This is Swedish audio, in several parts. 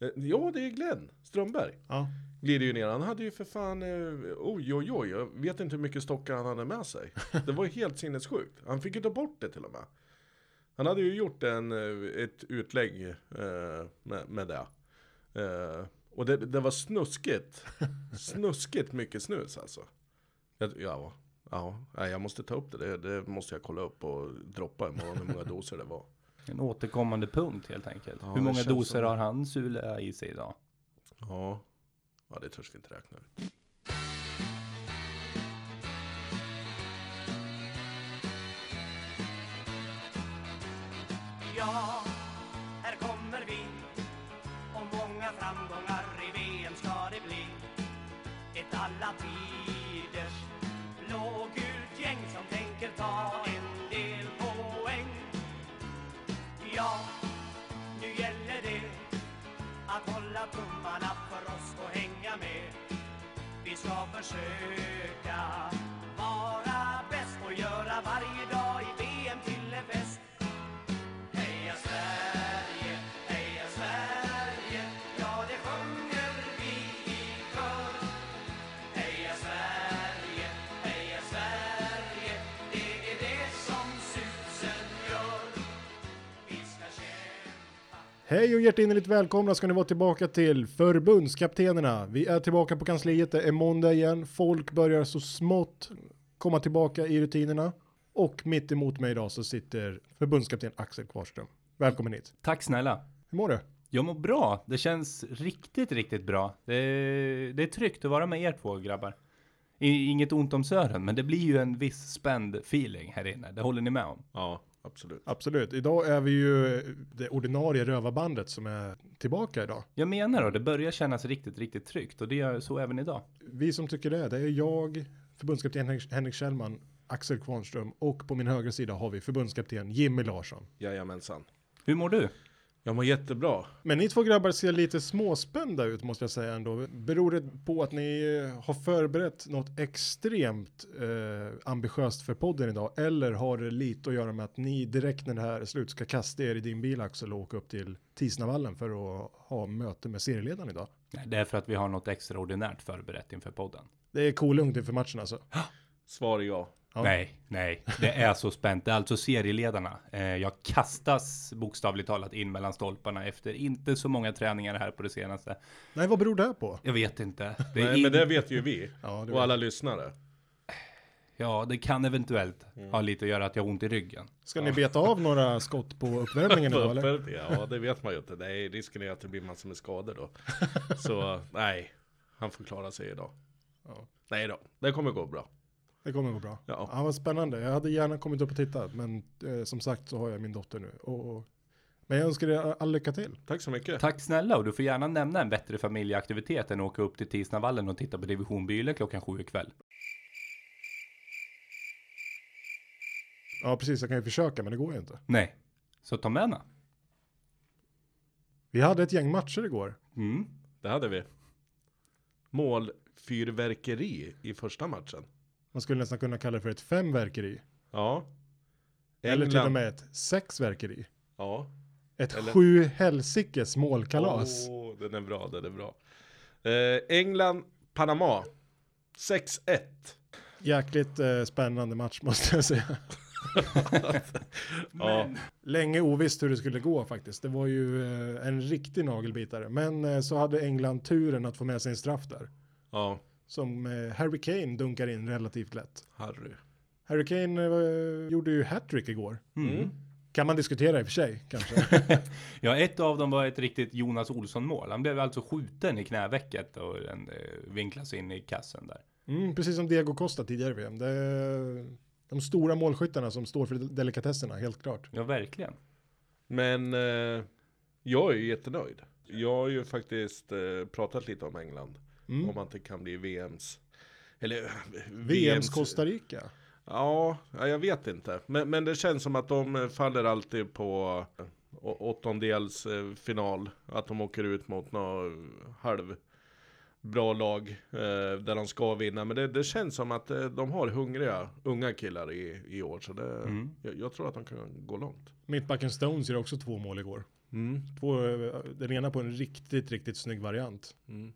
Eh, Ja, det är Glenn Strömberg. Ja. Glider ju ner. Han hade ju för fan, eh, oj oj oj, jag vet inte hur mycket stockar han hade med sig. Det var ju helt sinnessjukt. Han fick ju ta bort det till och med. Han hade ju gjort en, eh, ett utlägg eh, med, med det. Eh, och det, det var snuskigt. Snuskigt mycket snus alltså. Ja, ja, jag måste ta upp det. det. Det måste jag kolla upp och droppa imorgon hur många doser det var. En återkommande punkt helt enkelt. Ja, Hur många doser har han Sula i sig idag? Ja, ja det törs vi inte räkna ut. Ja, här kommer vi och många framgångar i VM ska det bli. Ett alla tiders Vi ska försöka. Hej och hjärtinnerligt välkomna ska ni vara tillbaka till förbundskaptenerna. Vi är tillbaka på kansliet, det är måndag igen. Folk börjar så smått komma tillbaka i rutinerna. Och mitt emot mig idag så sitter förbundskapten Axel Kvarström. Välkommen hit. Tack snälla. Hur mår du? Jag mår bra. Det känns riktigt, riktigt bra. Det är, det är tryggt att vara med er två grabbar. Inget ont om Sören, men det blir ju en viss spänd feeling här inne. Det håller ni med om? Ja, absolut. Absolut. Idag är vi ju det ordinarie rövarbandet som är tillbaka idag. Jag menar då, det börjar kännas riktigt, riktigt tryggt och det är så även idag. Vi som tycker det, det är jag, förbundskapten Henrik, Henrik Kjellman, Axel Kvarnström och på min högra sida har vi förbundskapten Jimmy Larsson. Jajamensan. Hur mår du? Jag mår jättebra. Men ni två grabbar ser lite småspända ut måste jag säga ändå. Beror det på att ni eh, har förberett något extremt eh, ambitiöst för podden idag? Eller har det lite att göra med att ni direkt när det här är slut ska kasta er i din bil Axel och åka upp till Tisnavallen för att ha möte med serieledaren idag? Nej, Det är för att vi har något extraordinärt förberett inför podden. Det är kolugnt inför matchen alltså. Svar är ja. Ja. Nej, nej, det är så spänt. Det är alltså serieledarna. Eh, jag kastas bokstavligt talat in mellan stolparna efter inte så många träningar här på det senaste. Nej, vad beror det här på? Jag vet inte. Nej, in... men det vet ju vi. Ja, det och vet alla lyssnare. Ja, det kan eventuellt ha lite att göra att jag har ont i ryggen. Ska ni beta av några skott på uppvärmningen idag eller? Ja, det vet man ju inte. Nej, risken är att det blir massor med skador då. Så nej, han får klara sig idag. Ja. Nej då, det kommer gå bra. Det kommer gå bra. Ja. Ja, vad spännande. Jag hade gärna kommit upp och tittat, men eh, som sagt så har jag min dotter nu. Och, och, men jag önskar er all lycka till. Tack så mycket. Tack snälla och du får gärna nämna en bättre familjeaktivitet än att åka upp till Tisnavallen och titta på Division Byle klockan sju ikväll. Ja, precis. Jag kan ju försöka, men det går ju inte. Nej, så ta med henne. Vi hade ett gäng matcher igår. Mm. Det hade vi. Målfyrverkeri i första matchen. Man skulle nästan kunna kalla det för ett femverkeri. Ja. Eller till och England- med ett sexverkeri. Ja. Ett Eller- sju helsikes målkalas. Åh, den är bra, den är bra. Eh, England, Panama. 6-1. Jäkligt eh, spännande match måste jag säga. Ja. Länge ovisst hur det skulle gå faktiskt. Det var ju eh, en riktig nagelbitare. Men eh, så hade England turen att få med sig en straff där. Ja, Som eh, Harry Kane dunkar in relativt lätt. Harry. Harry Kane eh, gjorde ju hattrick igår. Mm. Kan man diskutera i och för sig kanske. Ja, ett av dem var ett riktigt Jonas Olsson-mål. Han blev alltså skjuten i knävecket och den eh, vinklas in i kassen där. Mm, precis som Diego Costa tidigare i VM. Det är de stora målskyttarna som står för delikatesserna, helt klart. Ja, verkligen. Men eh, jag är ju jättenöjd. Jag har ju faktiskt eh, pratat lite om England. Mm. Om att det kan bli VMs. Eller eh, VMs Costa Rica. Ja, ja, jag vet inte. Men, men det känns som att de faller alltid på eh, å- åttondels eh. Att de åker ut mot något halv bra lag eh, där de ska vinna. Men det, det känns som att de har hungriga unga killar i, i år. Så det, Mm. jag, jag tror att de kan gå långt. Mittbacken Stones gör också två mål igår. Mm. Två, den ena på en riktigt, riktigt snygg variant. Mm.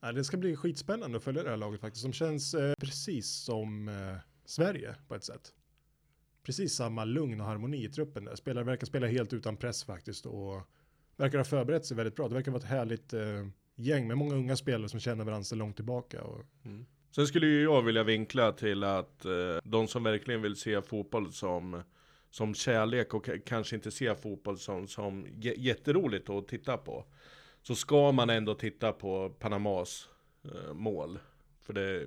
Ja, det ska bli skitspännande att följa det här laget faktiskt, som känns eh, precis som eh, Sverige på ett sätt. Precis samma lugn och harmoni i truppen där. Spelare verkar spela helt utan press faktiskt och verkar ha förberett sig väldigt bra. Det verkar vara ett härligt eh, gäng med många unga spelare som känner varandra sedan långt tillbaka. Och, mm. Sen skulle ju jag vilja vinkla till att eh, de som verkligen vill se fotboll som, som kärlek och kanske inte se fotboll som, som jätteroligt att titta på. Så ska man ändå titta på Panamas eh, mål. För det,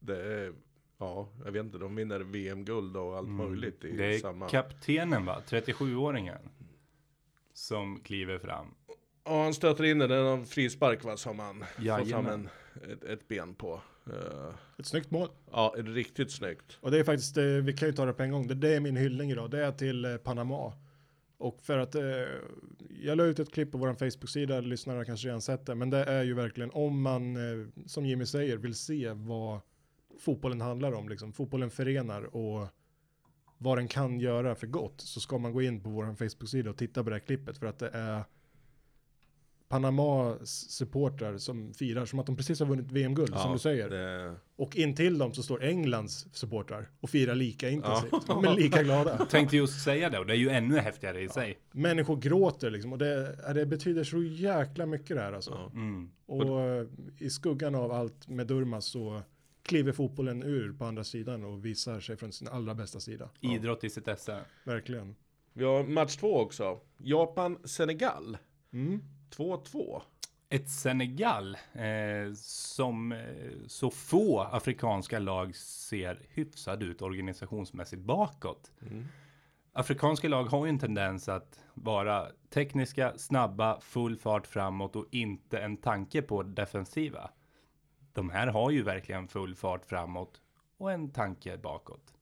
det är, ja, jag vet inte, de vinner VM-guld och allt möjligt i Mm. Det är samma. kaptenen va, 37-åringen. Som kliver fram. Ja, han stöter in den, det är någon frispark va, som han får fram en, Jajamän. ett, ett ben på. Eh, ett snyggt mål. ja, riktigt snyggt. Och det är faktiskt, eh, vi kan ju ta det på en gång, det, det är min hyllning idag, det är till eh, Panama. Och för att, eh, jag la ut ett klipp på vår Facebook-sida, lyssnarna kanske redan sett det, men det är ju verkligen om man, eh, som Jimmy säger, vill se vad fotbollen handlar om, liksom. Fotbollen förenar och vad den kan göra för gott, så ska man gå in på vår Facebook-sida och titta på det här klippet, för att det är Panamas supportrar som firar som att de precis har vunnit VM-guld, som du säger. Det, Och in till dem så står Englands supportrar och firar lika intensivt. De är lika glada. Tänkte just säga det och det är ju ännu häftigare i sig. Människor gråter liksom och det, ja, det betyder så jäkla mycket det här alltså. Ja. Mm. Och eh, i skuggan av allt med Durmas så kliver fotbollen ur på andra sidan och visar sig från sin allra bästa sida. Idrott i sitt esse. Verkligen. Vi har match två också. Japan-Senegal. Mm. 2-2. Ett Senegal eh, som eh, så få afrikanska lag ser hyfsad ut organisationsmässigt bakåt. Afrikanska lag har ju en tendens att vara tekniska, snabba, full fart framåt och inte en tanke på defensiva. De här har ju verkligen full fart framåt och en tanke bakåt.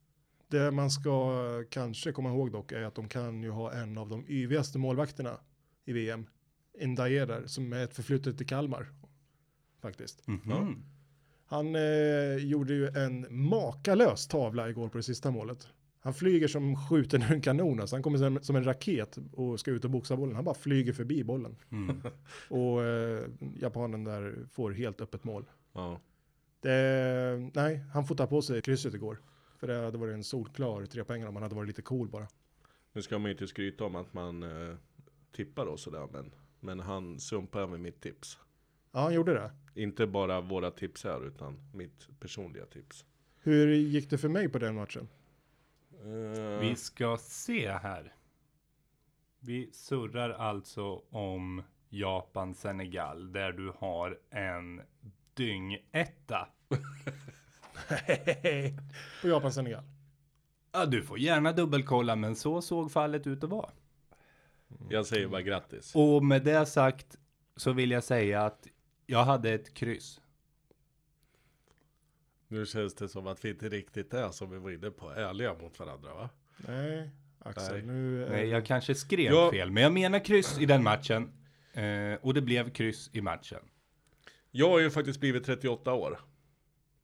Det man ska kanske komma ihåg dock är att de kan ju ha en av de yvigaste målvakterna i VM. Ndaye där, som är ett förflutet i Kalmar. Faktiskt. Mhm. Han eh, gjorde ju en makalös tavla igår på det sista målet. Han flyger som skjuten ur en kanon, alltså han kommer som, som en raket och ska ut och boxa bollen. Han bara flyger förbi bollen. Mm. Och eh, japanen där får helt öppet mål. Ja. Det, nej, han får ta på sig krysset igår. För det hade varit en solklar trepoängare om han hade varit lite cool bara. Nu ska man ju inte skryta om att man eh, tippar och sådär, men, men han sumpar över mitt tips. Ja, han gjorde det. Inte bara våra tips här, utan mitt personliga tips. Hur gick det för mig på den matchen? Eh, Vi ska se här. Vi surrar alltså om Japan-Senegal där du har en dyngetta. på Japan-Senegal. Ja, du får gärna dubbelkolla, men så såg fallet ut att vara. Jag säger bara grattis. Och med det sagt så vill jag säga att jag hade ett kryss. Nu känns det som att vi inte riktigt är som vi var inne på, ärliga mot varandra va? Nej, Axel, Nej. nu... är- Nej, jag kanske skrev Ja. fel, men jag menar kryss i den matchen. Eh, och det blev kryss i matchen. Jag har ju faktiskt blivit 38 år.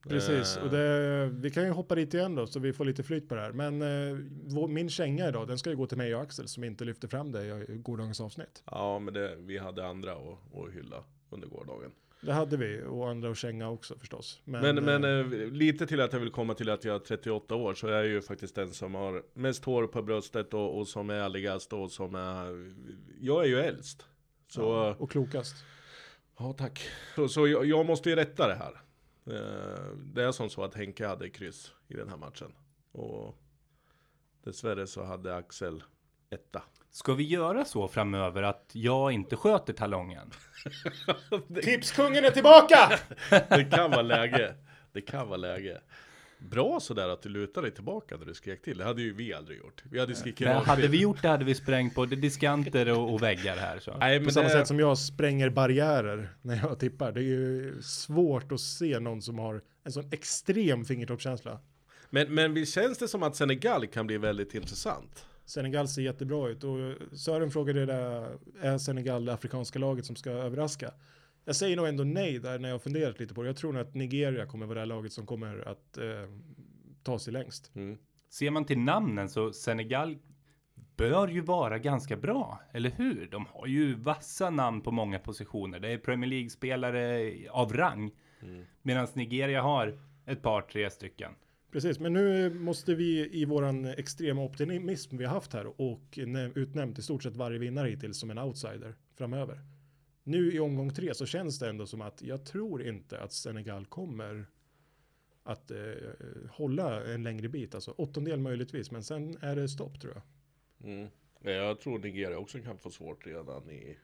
Precis, Eh, och det, vi kan ju hoppa dit igen då så vi får lite flyt på det här. Men eh, vår, min känga idag, den ska ju gå till mig och Axel som inte lyfte fram det i gårdagens avsnitt. Ja, men det, vi hade andra att, hylla under gårdagen. Det hade vi och andra att känga också förstås. Men, men, eh, eh, lite till att jag vill komma till att jag är 38 år så är jag ju faktiskt den som har mest hår på bröstet och, och som är ärligast och som är... Jag är ju äldst. Så, ja, ja, och klokast. tack. Så, så jag, jag måste ju rätta det här. Eh, Det är som så att Henke hade kryss i den här matchen. Och dessvärre så hade Axel etta. Ska vi göra så framöver att jag inte sköter talongen? Tipskungen är tillbaka! Det kan vara läge. Det kan vara läge. Bra sådär att du lutar dig tillbaka när du skrek till. Det hade ju vi aldrig gjort. Vi hade skrikit Men rakt hade vi gjort det hade vi sprängt både diskanter och, och väggar här. Så. Nej, men På samma det, sätt som jag spränger barriärer när jag tippar. Det är ju svårt att se någon som har en sån extrem fingertoppskänsla. men, men visst känns det som att Senegal kan bli väldigt intressant? Senegal ser jättebra ut och Sören frågade där, är Senegal det afrikanska laget som ska överraska? Jag säger nog ändå nej där när jag har funderat lite på det. Jag tror nog att Nigeria kommer vara det här laget som kommer att eh, ta sig längst. Mm. Ser man till namnen så Senegal bör ju vara ganska bra, eller hur? De har ju vassa namn på många positioner. Det är Premier League-spelare av rang. Medan Nigeria har ett par, tre stycken. Precis, men nu måste vi i våran extrema optimism vi har haft här och nä- utnämnt i stort sett varje vinnare hittills som en outsider framöver. Nu i omgång tre så känns det ändå som att jag tror inte att Senegal kommer att eh, hålla en längre bit, alltså åttondel möjligtvis, men sen är det stopp tror jag. Mm. Ja, Jag tror Nigeria också kan få svårt redan i...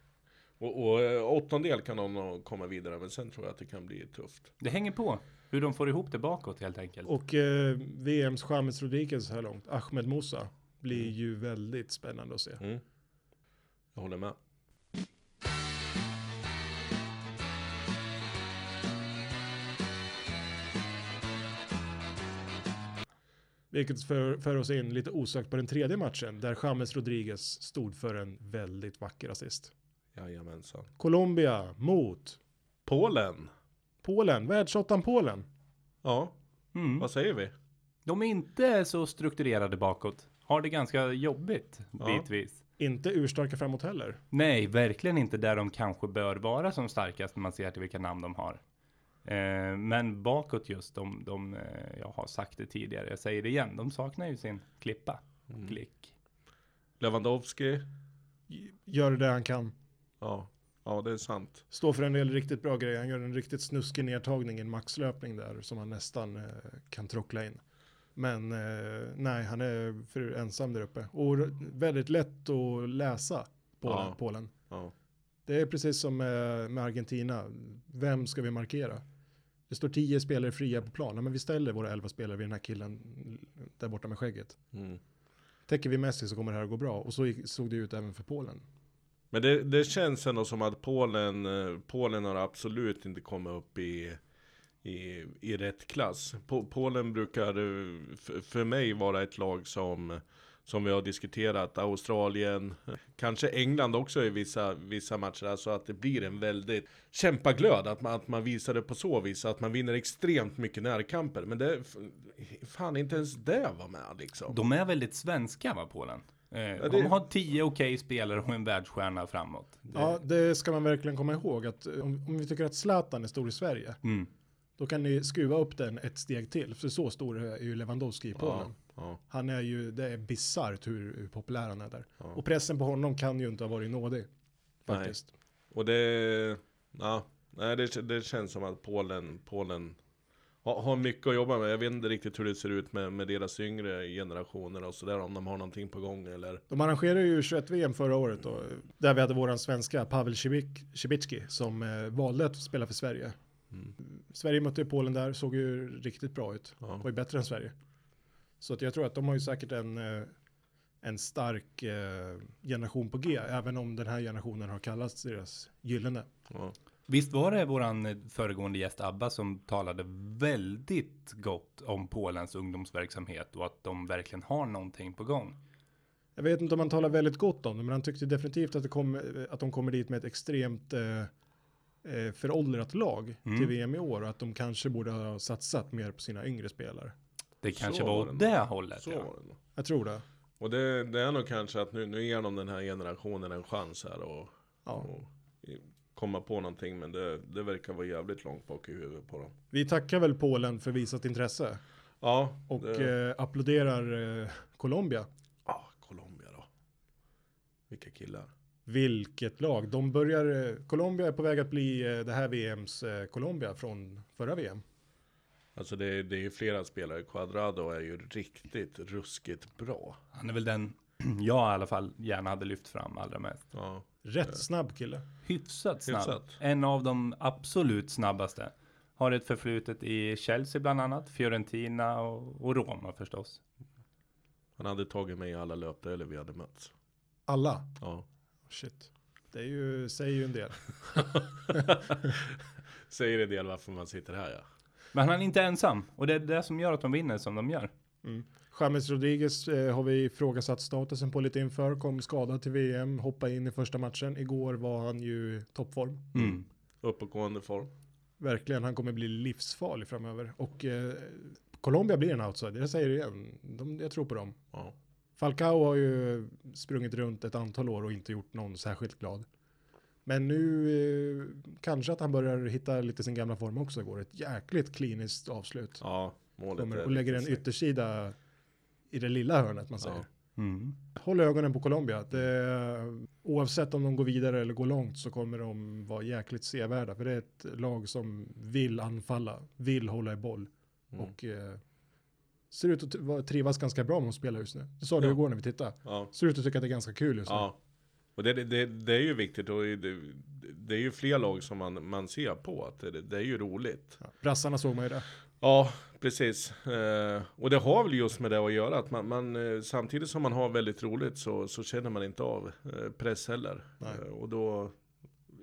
Och, och eh, åttondel kan de komma vidare, men sen tror jag att det kan bli tufft. Det hänger på hur de får ihop det bakåt helt enkelt. Och eh, VMs James Rodriguez så här långt, Ahmed Musa, blir ju väldigt spännande att se. Mm. Jag håller med. Vilket för, för oss in lite osökt på den tredje matchen där James Rodriguez stod för en väldigt vacker assist. Jajamensan. Colombia mot Polen. Polen, världsåttan Polen. Ja, Mm. vad säger vi? De är inte så strukturerade bakåt. Har det ganska jobbigt Ja. bitvis. Inte urstarka framåt heller. Nej, verkligen inte där de kanske bör vara som starkast när man ser till vilka namn de har. Eh, men bakåt just, de, de eh, jag har sagt det tidigare, jag säger det igen, de saknar ju sin klippa. Mm. Klick. Lewandowski. Gör det han kan. Ja, ja det är sant. Står för en del riktigt bra grejer. Han gör en riktigt snuskig nedtagning i en maxlöpning där som han nästan eh, kan trockla in. Men eh, nej, han är för ensam där uppe. Och väldigt lätt att läsa Polen. Ja. Polen. Ja. Det är precis som med, med Argentina. Vem ska vi markera? Det står tio spelare fria på plan. Ja, men vi ställer våra elva spelare vid den här killen där borta med skägget. Mm. Täcker vi Messi så kommer det här att gå bra. Och så såg det ut även för Polen. Men det, det känns ändå som att Polen, eh, Polen har absolut inte kommit upp i, i, i rätt klass. Po, Polen brukar eh, för mig vara ett lag som, som vi har diskuterat. Australien, kanske England också i vissa, vissa matcher. Alltså att det blir en väldigt kämpaglöd. Att man, att man visar det på så vis. Att man vinner extremt mycket närkamper. Men det, fan inte ens det var med liksom. De är väldigt svenska va, Polen? Eh, det- De har tio okej spelare och en världsstjärna framåt. Det- Ja, det ska man verkligen komma ihåg. Att eh, om, om vi tycker att Zlatan är stor i Sverige. Mm. Då kan ni skruva upp den ett steg till. För så stor är ju Lewandowski i Polen. ja, Han är ju, det är bisarrt hur, hur populär han är där. Ja. Och pressen på honom kan ju inte ha varit nådig. Faktiskt. Och det, ja, nej, det, det känns som att Polen, Polen har, har mycket att jobba med. Jag vet inte riktigt hur det ser ut med, med deras yngre generationer och sådär, om de har någonting på gång eller. De arrangerade ju 21-VM förra året då, där vi hade våran svenska Pavel Cibicki som eh, valde att spela för Sverige. Mm. Sverige mötte Polen där, såg ju riktigt bra ut. Ja. var ju bättre än Sverige. Så att jag tror att de har ju säkert en, eh, en stark eh, generation på G, även om den här generationen har kallats deras gyllene. Ja. Visst var det våran eh, föregående gäst Abba som talade väldigt gott om Polens ungdomsverksamhet och att de verkligen har någonting på gång. Jag vet inte om man talar väldigt gott om det, men han tyckte definitivt att, det kom, att de kommer dit med ett extremt eh, föråldrat lag Mm. till VM i år och att de kanske borde ha satsat mer på sina yngre spelare. Det kanske Så var var åt det hållet. Så ja. var det. Jag tror det. Och det, det är nog kanske att nu, nu ger de den här generationen en chans här och, Ja. och komma på någonting. Men det, det verkar vara jävligt långt bak i huvudet på dem. Vi tackar väl Polen för visat intresse Ja, och det, eh, applåderar eh, Colombia. ja, Colombia då. Vilka killar. Vilket lag. De börjar, eh, Colombia är på väg att bli eh, det här VMs eh, Colombia från förra VM. Alltså det, det är ju flera spelare. Quadrado är ju riktigt ruskigt bra. Han är väl den jag i alla fall gärna hade lyft fram allra mest. Ja, Rätt snabb kille. Hyfsat snabb. Hyfsat. En av de absolut snabbaste. Har ett förflutet i Chelsea bland annat, Fiorentina och, och Roma förstås. han hade tagit mig i alla löpdueller vi hade mötts. Alla. Ja. Shit. Det är ju, säger ju en del. Säger en del varför man sitter här ja. Men han är inte ensam och det är det som gör att de vinner som de gör. Mm. James Rodriguez eh, har vi ifrågasatt statusen på lite inför. Kom skadad till VM, hoppa in i första matchen. Igår var han ju toppform. Mm. Uppåtgående form. Verkligen, han kommer bli livsfarlig framöver. Och eh, Colombia blir en outsider, jag säger det igen. De, jag tror på dem. Ja. Falcao har ju sprungit runt ett antal år och inte gjort någon särskilt glad. Men nu eh, kanske att han börjar hitta lite sin gamla form också. Går ett jäkligt kliniskt avslut. Ja, målet Kommer och lägger en yttersida i det lilla hörnet man Ja. säger. Mm. Håll ögonen på Colombia. Det, oavsett om de går vidare eller går långt så kommer de vara jäkligt sevärda. För det är ett lag som vill anfalla, vill hålla i boll. Mm. Och eh, ser ut att trivas ganska bra med att spela just nu. Det sa du Ja. igår när vi tittade. Ja. Ser ut att tycka att det är ganska kul just nu. Ja. Och det, det, det är ju viktigt och det, det är ju fler lag som man, man ser på att det, det är ju roligt. Ja. Brassarna såg man ju det. Ja, precis. Eh, och det har väl just med det att göra att man, man eh, samtidigt som man har väldigt roligt så, så känner man inte av eh, press heller. Eh, och då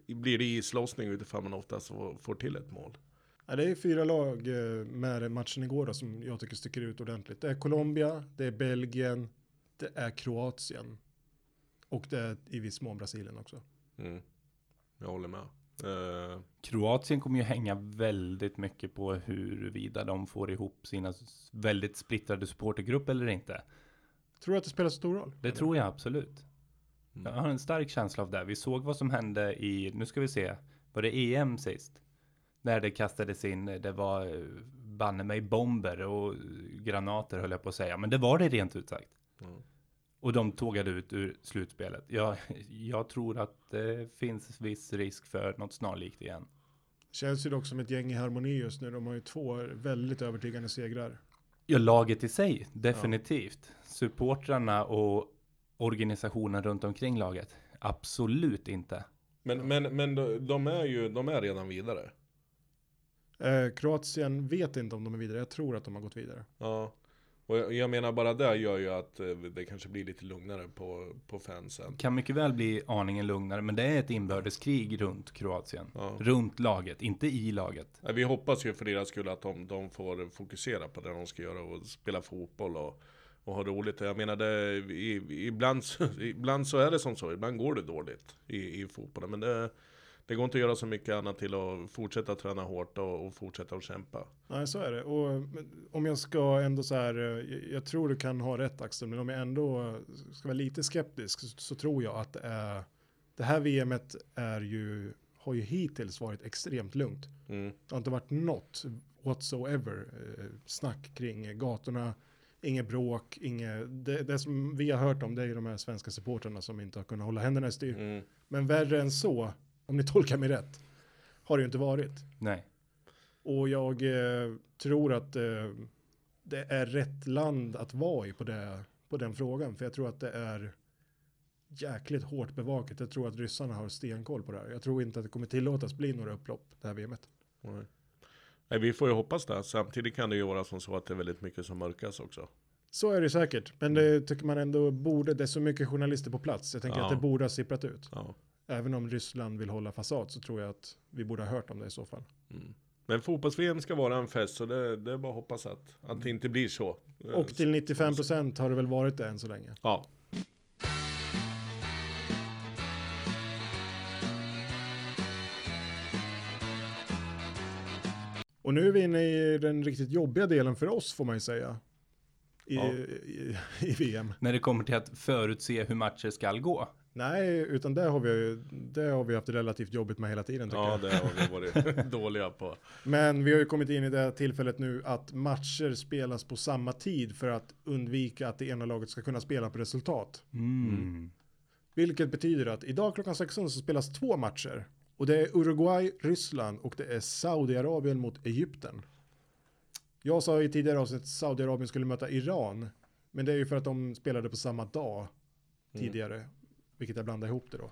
blir det islossning utifrån man oftast får, får till ett mål. Ja, det är fyra lag eh, med matchen igår då, som jag tycker sticker ut ordentligt. Det är Colombia, det är Belgien, det är Kroatien. Och det är i viss mån Brasilien också. Mm. Jag håller med. Eh, Kroatien kommer ju hänga väldigt mycket på huruvida de får ihop sina väldigt splittrade supportergrupp eller inte. Tror du att det spelar stor roll? Det tror jag absolut. Mm. Jag har en stark känsla av det. Vi såg vad som hände i, nu ska vi se, var det EM sist? När det kastades in, det var banne mig bomber och granater höll jag på att säga, men det var det rent ut sagt. Mm. Och de tågade ut ur slutspelet. Jag, jag tror att det finns viss risk för något snarlikt igen. Känns ju dock som ett gäng i harmoni just nu. De har ju två väldigt övertygande segrar. Ja, laget i sig, definitivt. Supportrarna och organisationen runt omkring laget, absolut inte. Men, men, men de, de är ju de är redan vidare. Eh, Kroatien vet inte om de är vidare. Jag tror att de har gått vidare. Ja. Och jag, menar bara det gör ju att eh, det kanske blir lite lugnare på, på fansen. Kan mycket väl bli aningen lugnare, men det är ett inbördeskrig runt Kroatien. Ja. Runt laget, inte i laget. Vi hoppas ju för deras skull att de, de får fokusera på det de ska göra och spela fotboll och, och ha roligt. Jag menar, det, i, ibland, ibland så är det som så, ibland går det dåligt i, i fotbollen. Men det, det går inte att göra så mycket annat till att fortsätta träna hårt och, och fortsätta att kämpa. Nej, så är det. Och om jag ska ändå så här, eh, jag- tror du kan ha rätt Axel, men om jag ändå ska vara lite skeptisk så, så tror jag att det är, det här VMet är ju, har ju hittills varit extremt lugnt. Mm. Det har inte varit något whatsoever eh, snack kring gatorna, inget bråk, inget, det, det som vi har hört om det är ju de här svenska supportrarna som inte har kunnat hålla händerna i styr. Mm. Men värre än så, om ni tolkar mig rätt, har det ju inte varit. Nej. Och jag eh, tror att eh, det är rätt land att vara i på, det, på den frågan. För jag tror att det är jäkligt hårt bevakat. Jag tror att ryssarna har stenkoll på det här. Jag tror inte att det kommer tillåtas bli några upplopp det här VMet. Nej. Nej, vi får ju hoppas det. Samtidigt kan det ju vara som så att det är väldigt mycket som mörkas också. Så är det säkert. Men det tycker man ändå borde, det är så mycket journalister på plats. Jag tänker Ja. att det borde ha sipprat ut. Ja. Även om Ryssland vill hålla fasad så tror jag att vi borde ha hört om det i så fall. Mm. Men fotbolls-VM ska vara en fest, så det, det är bara att hoppas att, att det inte blir så. Och till 95 procent har det väl varit det än så länge. Ja. Och nu är vi inne i den riktigt jobbiga delen för oss får man ju säga. I, Ja. i, i VM. När det kommer till att förutse hur matcher ska gå. Nej, utan det har vi ju, det har vi haft relativt jobbigt med hela tiden tycker ja, jag. det har vi varit dåliga på. Men vi har ju kommit in i det här tillfället nu att matcher spelas på samma tid för att undvika att det ena laget ska kunna spela på resultat. Mm. Vilket betyder att idag klockan 16 så spelas två matcher. Och det är Uruguay, Ryssland och det är Saudiarabien mot Egypten. Jag sa i tidigare avsnitt att Saudiarabien skulle möta Iran. Men det är ju för att de spelade på samma dag tidigare. Vilket jag blandade ihop det då.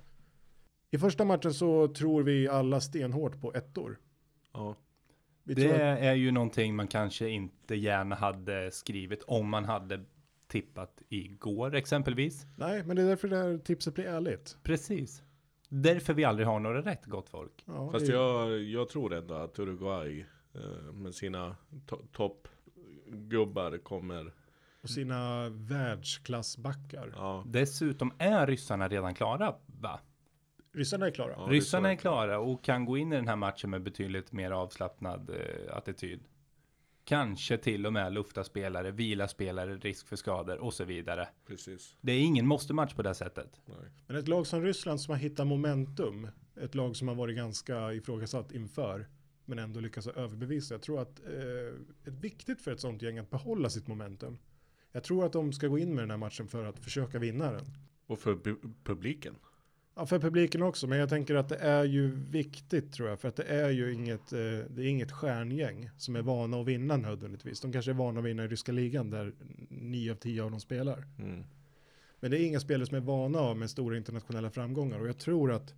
I första matchen så tror vi alla stenhårt på ettor. Ja. Vi Det att, är ju någonting man kanske inte gärna hade skrivit om man hade tippat igår exempelvis. nej, men det är därför det här tipset blir ärligt. Precis. Därför vi aldrig har några rätt, gott folk. Ja, Fast det- jag, jag tror ändå att Uruguay eh, med sina to- toppgubbar kommer. Och sina världsklassbackar. Ja. Dessutom är ryssarna redan klara, va? Ryssarna är klara. Ja, ryssarna är klara och kan gå in i den här matchen med betydligt mer avslappnad eh, attityd. Kanske till och med lufta spelare, vila spelare, risk för skador och så vidare. Precis. Det är ingen måste-match på det sättet. Nej. Men ett lag som Ryssland som har hittat momentum, ett lag som har varit ganska ifrågasatt inför, men ändå lyckas överbevisa. Jag tror att eh, det är viktigt för ett sånt gäng att behålla sitt momentum. Jag tror att de ska gå in med den här matchen för att försöka vinna den. Och för pu- publiken. Ja, för publiken också, men jag tänker att det är ju viktigt tror jag, för att det är ju inget, eh, det är inget stjärngäng som är vana att vinna nödvändigtvis. De kanske är vana att vinna i ryska ligan där nio av tio av dem spelar. Mm. Men det är inga spelare som är vana av med stora internationella framgångar och jag tror att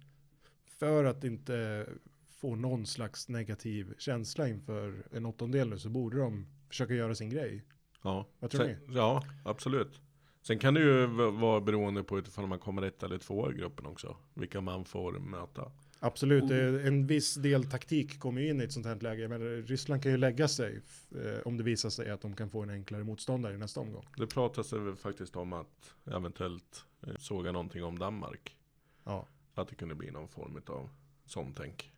för att inte få någon slags negativ känsla inför en åttondel nu så borde de försöka göra sin grej. Ja. Vad tror Sen, ja, absolut. Sen kan det ju vara beroende på utifrån man kommer ett eller två i gruppen också. Vilka man får möta. Absolut, det är en viss del taktik kommer ju in i ett sånt här läge. Men Ryssland kan ju lägga sig eh, om det visar sig att de kan få en enklare motståndare i nästa omgång. Det pratas det väl faktiskt om att eventuellt eh, såga någonting om Danmark. Ja. Att det kunde bli någon form av sånt tänk.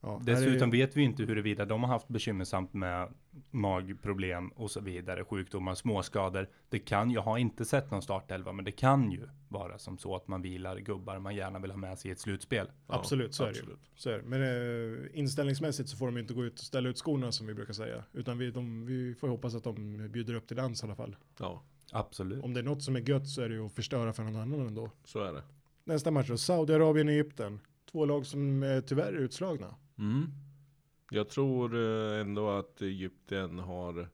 Ja, här är- Dessutom vet vi inte huruvida de har haft bekymmersamt med magproblem och så vidare, sjukdomar, småskador. Det kan, jag har inte sett någon startelva, men det kan ju vara som så att man vilar gubbar man gärna vill ha med sig i ett slutspel. Ja, Absolut, så är det ju. absolut. Så är det. Men eh, inställningsmässigt så får de inte gå ut och ställa ut skorna som vi brukar säga. Utan vi, de, vi får hoppas att de bjuder upp till dans i alla fall. Ja, Absolut. Om det är något som är gött så är det ju att förstöra för någon annan ändå. så är det. Nästa match då, Saudiarabien och Egypten. Två lag som eh, tyvärr är utslagna. Mm. Jag tror eh, ändå att Egypten har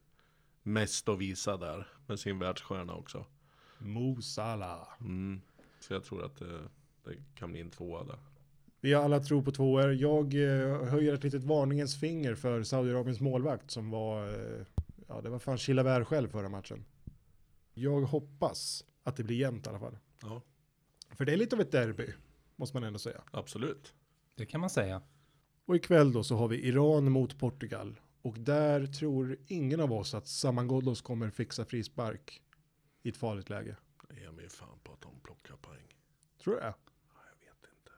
mest att visa där. Med sin världsstjärna också. Mo Salah. Mm. Så jag tror att det, det kan bli en tvåa där. Vi har alla tro på tvåor. Jag eh, höjer ett litet varningens finger för Saudiarabiens målvakt som var, eh, ja det var fan Chilavert själv förra matchen. Jag hoppas att det blir jämnt i alla fall. Ja, För det är lite av ett derby, måste man ändå säga. absolut. Det kan man säga. Och ikväll då så har vi Iran mot Portugal. Och där tror ingen av oss att Saman Ghoddos kommer fixa frispark i ett farligt läge. Jag mig fan på att de plockar poäng. Tror jag. Ja, Jag vet inte.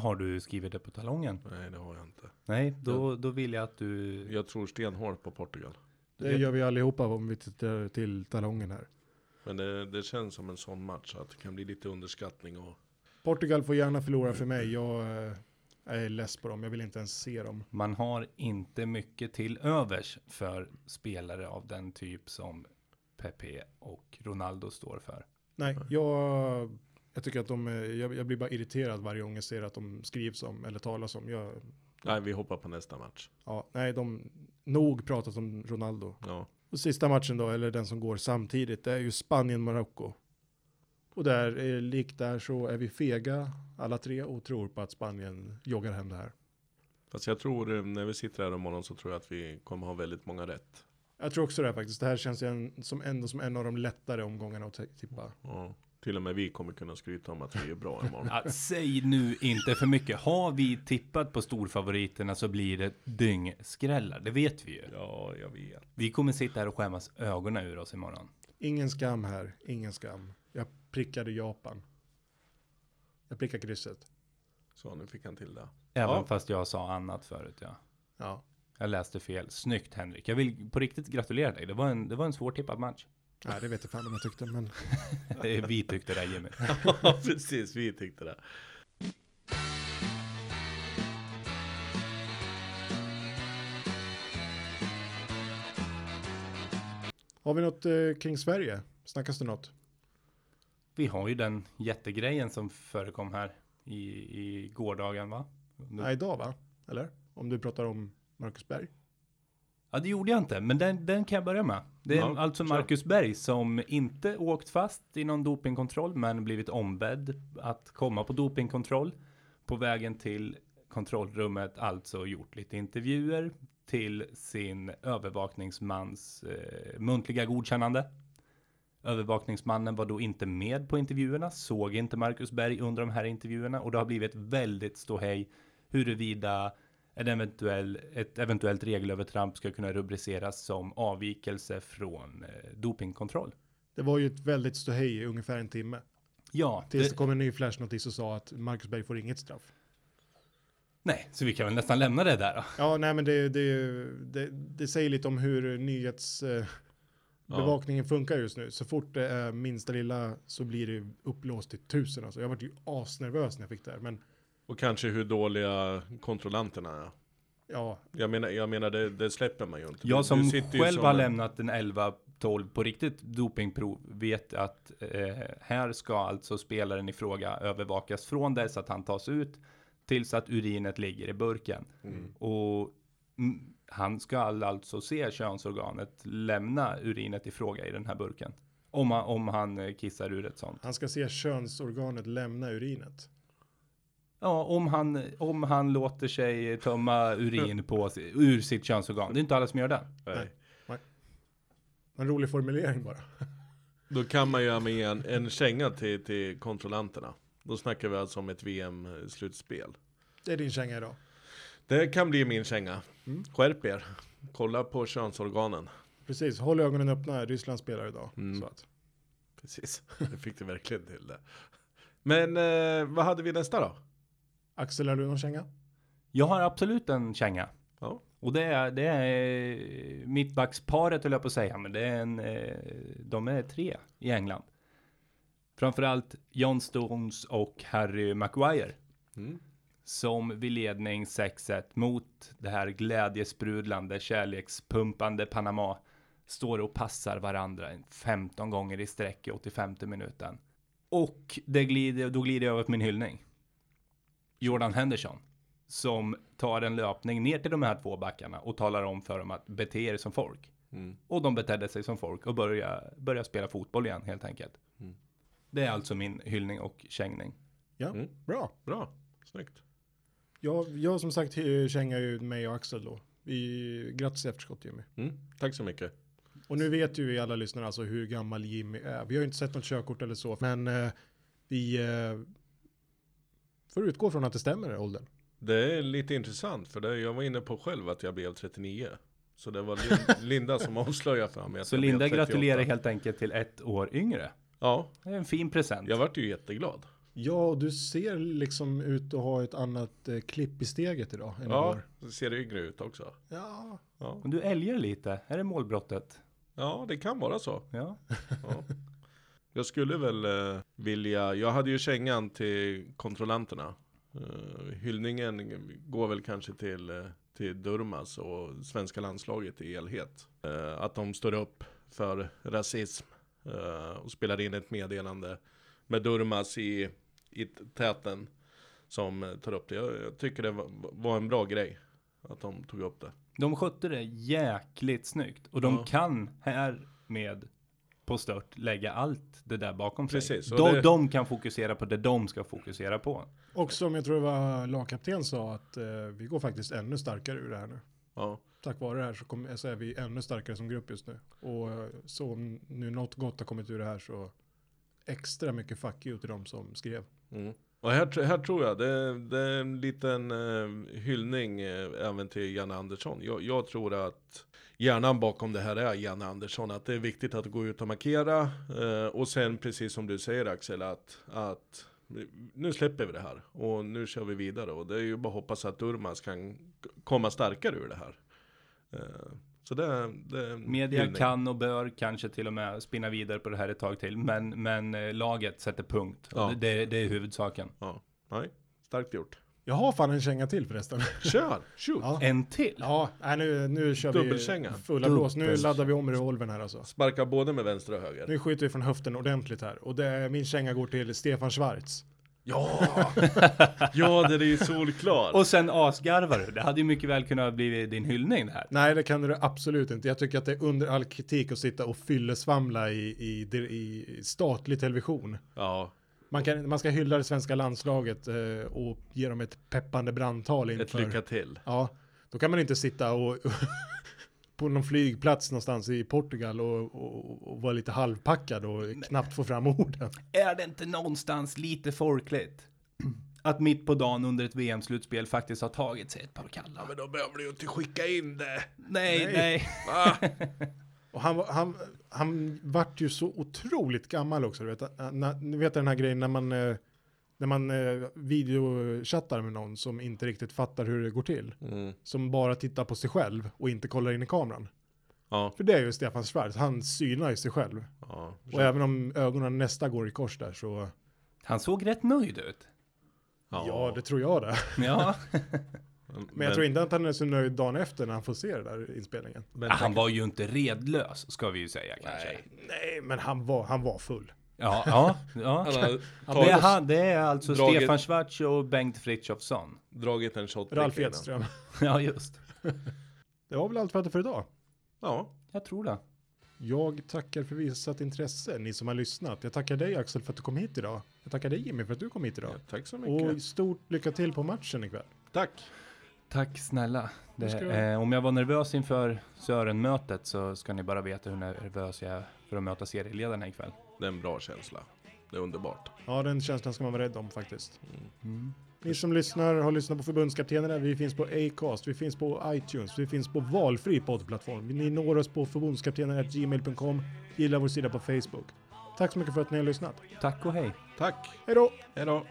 Har du skrivit det på talongen? Nej, det har jag inte. Nej, då, då vill jag att du... Jag tror stenhårt på Portugal. Det gör vi allihopa om vi tittar till talongen här. Men det, det känns som en sån match att det kan bli lite underskattning och Portugal får gärna förlora för mig. Jag eh, är less på dem. Jag vill inte ens se dem. Man har inte mycket till övers för spelare av den typ som Pepe och Ronaldo står för. Nej, jag, jag tycker att de, jag, jag blir bara irriterad varje gång jag ser att de skrivs om eller talas om. Jag, Nej, vi hoppar på nästa match. ja, nej, de nog pratat om Ronaldo. Ja, Och sista matchen då, eller den som går samtidigt, det är ju Spanien-Marocko. Och där, eh, likt där så är vi fega alla tre och tror på att Spanien joggar hem det här. fast jag tror eh, när vi sitter här imorgon så tror jag att vi kommer ha väldigt många rätt. Jag tror också det här faktiskt. Det här känns en, som ändå som en av de lättare omgångarna att tippa. Ja, till och med vi kommer kunna skryta om att vi är bra imorgon. Ja, säg nu inte för mycket. Har vi tippat på storfavoriterna så blir det dyngskrällar. Det vet vi ju. Ja, jag vet. Vi kommer sitta här och skämmas ögonen ur oss imorgon. Ingen skam här, ingen skam. Jag prickade Japan. Jag prickar krysset. Så nu fick han till det. Även Ja. fast jag sa annat förut, ja. Ja. Jag läste fel. Snyggt Henrik. Jag vill på riktigt gratulera dig. Det var en, det var en svårtippad match. Nej, det vet jag fan om jag tyckte, men Vi tyckte det Jimmy. Ja, precis. Vi tyckte det. har vi något eh, kring Sverige? Snackas det något? Vi har ju den jättegrejen som förekom här i, i gårdagen va? Nej, idag va? Eller? Om du pratar om Marcus Berg? Ja, det gjorde jag inte, men den, den kan jag börja med. Det är Ja, alltså. Marcus Berg som inte åkt fast i någon dopingkontroll, men blivit ombedd att komma på dopingkontroll. På vägen till kontrollrummet, alltså gjort lite intervjuer till sin övervakningsmans eh, muntliga godkännande. Övervakningsmannen var då inte med på intervjuerna, såg inte Marcus Berg under de här intervjuerna och det har blivit väldigt ståhej huruvida en eventuell, ett eventuellt regelövertramp ska kunna rubriceras som avvikelse från eh, dopingkontroll. Det var ju ett väldigt ståhej i ungefär en timme. Ja, Tills det det, kom en ny flashnotis och sa att Marcus Berg får inget straff. Nej, så vi kan väl nästan lämna det där då. Ja, nej men det, det, det, det säger lite om hur nyhets... Bevakningen funkar just nu. Så fort det är minsta lilla så blir det upplåst till tusen. Alltså. Jag var ju asnervös när jag fick det här. Men Och kanske hur dåliga kontrollanterna är. ja, Jag menar, jag menar det, det släpper man ju inte. Jag som själv som har en- lämnat en 11-12 på riktigt dopingprov vet att eh, här ska alltså spelaren i fråga övervakas från dess att han tas ut tills att urinet ligger i burken. Mm. Och han ska alltså se könsorganet lämna urinet i fråga i den här burken. Om han, om han eh, kissar ur ett sånt. han ska se könsorganet lämna urinet. Ja, om han, om han låter sig tömma urin på, ur sitt könsorgan. Det är inte alla som gör det. Nej. En rolig formulering bara. Då kan man ju ha med en, en känga till, till kontrollanterna. Då snackar vi alltså om ett VM-slutspel. Det är din känga idag. Det kan bli min känga. Mm. Skärp er. Kolla på könsorganen. Precis, håll ögonen öppna. Ryssland spelar idag. Mm. Så att, Precis, det fick du verkligen till det. Men eh, vad hade vi nästa då? Axel, har du någon känga? Jag har absolut en känga. Ja. Och det är, det är mittbacksparet höll jag på att säga, men det är en, eh, de är tre i England. Framförallt John Stones och Harry Maguire. Mm. Som vid ledning 6-1 mot det här glädjesprudlande, kärlekspumpande Panama står och passar varandra en 15 gånger i sträck i 85 minuten. Och det glider, då glider jag över på min hyllning. Jordan Henderson. Som tar en löpning ner till de här två backarna och talar om för dem att bete er som folk. Mm. Och de betedde sig som folk och började, började spela fotboll igen helt enkelt. Mm. Det är alltså min hyllning och kängning. Ja, Mm. bra. Bra, snyggt. Jag, jag som sagt eh, kängar ju mig och Axel då. Vi, grattis i efterskott Jimmy. Mm. Tack så mycket. Och nu vet ju vi alla lyssnare alltså hur gammal Jimmy är. Vi har ju inte sett något körkort eller så, men eh, vi eh, får utgå från att det stämmer åldern. Det är lite intressant för det, jag var inne på själv att jag blev 39. Så det var Lin- Linda som avslöjade för mig att Så jag blev Linda 38. gratulerar helt enkelt till ett år yngre. Ja, Det är en fin present. jag vart ju jätteglad. Ja, du ser liksom ut att ha ett annat eh, klipp i steget idag än Ja, igår. det ser yngre ut också. Ja, Ja. Men du älgar lite. Är det målbrottet? ja, det kan vara så. Ja. Ja. Jag skulle väl eh, vilja, jag hade ju kängan till kontrollanterna. Eh, hyllningen går väl kanske till, eh, till Durmas och svenska landslaget i helhet. Eh, att de står upp för rasism och spelar in ett meddelande med Durmas i, i täten som eh, tar upp det. Jag, jag tycker det var, var en bra grej att de tog upp det. De skötte det jäkligt snyggt. Och de Ja. kan här med på stört lägga allt det där bakom sig. Precis, och De, det- de kan fokusera på det de ska fokusera på. och som jag tror det var lagkapten sa att eh, vi går faktiskt ännu starkare ur det här nu. Ja, Tack vare det här så, kom, så är vi ännu starkare som grupp just nu. Och eh, så om nu något gott har kommit ur det här så extra mycket fuck you till de som skrev. Mm. Och här, här tror jag det, det är en liten eh, hyllning eh, även till Janne Andersson. Jag, jag tror att hjärnan bakom det här är Janne Andersson. Att det är viktigt att gå ut och markera. Eh, och sen precis som du säger Axel att, att nu släpper vi det här och nu kör vi vidare. Och det är ju bara att hoppas att Durmaz kan komma starkare ur det här. Eh, så det, det Media hyllning. kan och bör kanske till och med spinna vidare på det här ett tag till. Men, men eh, laget sätter punkt. Ja. Det, det är huvudsaken. Ja, nej, starkt gjort. Jag har fan en känga till förresten. Kör, shoot! Ja. En till? Ja, nej, nu, nu kör vi Dubbelkänga. fulla blås. Nu laddar vi om revolvern här alltså. Sparka både med vänster och höger. Nu skjuter vi från höften ordentligt här. Och det, min känga går till Stefan Schwarz. Ja! ja, det är ju solklart. Och sen asgarvar du. Det hade ju mycket väl kunnat bli din hyllning det här. Nej, det kan du absolut inte. Jag tycker att det är under all kritik att sitta och fyllesvamla i, i, i statlig television. Ja, Man, kan, man ska hylla det svenska landslaget eh, och ge dem ett peppande brandtal ett inför. lycka till. Ja, då kan man inte sitta och på någon flygplats någonstans i Portugal och, och, och vara lite halvpackad och knappt få fram orden. Är det inte någonstans lite folkligt? Att mitt på dagen under ett VM-slutspel faktiskt har tagit sig ett par kalla. Men då behöver du ju inte skicka in det. Nej, Nej. nej. Och han, var- han, han vart ju så otroligt gammal också. Du vet, när, ni vet den här grejen när man, eh, när man eh, videochattar med någon som inte riktigt fattar hur det går till. Mm. Som bara tittar på sig själv och inte kollar in i kameran. Ja. För det är ju Stefan Schwarz, han synar ju sig själv. ja. Och även om ögonen nästa går i kors där så, Han såg rätt nöjd ut. ja, det tror jag det. Ja, Men jag tror inte att han är så nöjd dagen efter när han får se det där inspelningen. Men han var ju inte redlös, ska vi ju säga kanske. Nej. Nej, men han var, han var full. Ja, ja, ja. Han har Det är, han, det är alltså dragit- Stefan Schwarz och Bengt Frithiofsson. dragit en shot. Ralf. Edström. Ja, just. Det var väl allt vi hade för idag. Ja. Jag tror det. Jag tackar för visat intresse, ni som har lyssnat. Jag tackar dig Axel för att du kom hit idag. Jag tackar dig Jimmy för att du kom hit idag. ja. Tack så mycket. Och stort lycka till på matchen ikväll. Tack. Tack snälla. Det, eh, om jag var nervös inför Sören-mötet så ska ni bara veta hur nervös jag är för att möta serieledarna ikväll. Det är en bra känsla. Det är underbart. Ja, den känslan ska man vara rädd om faktiskt. Mm. Ni som lyssnar har lyssnat på förbundskaptenerna. Vi finns på Acast, vi finns på iTunes, vi finns på valfri poddplattform. Ni når oss på förbundskaptenerna.gmail.com. Gilla vår sida på Facebook. Tack så mycket för att ni har lyssnat. Tack och hej. Tack. Hej då! Hej då.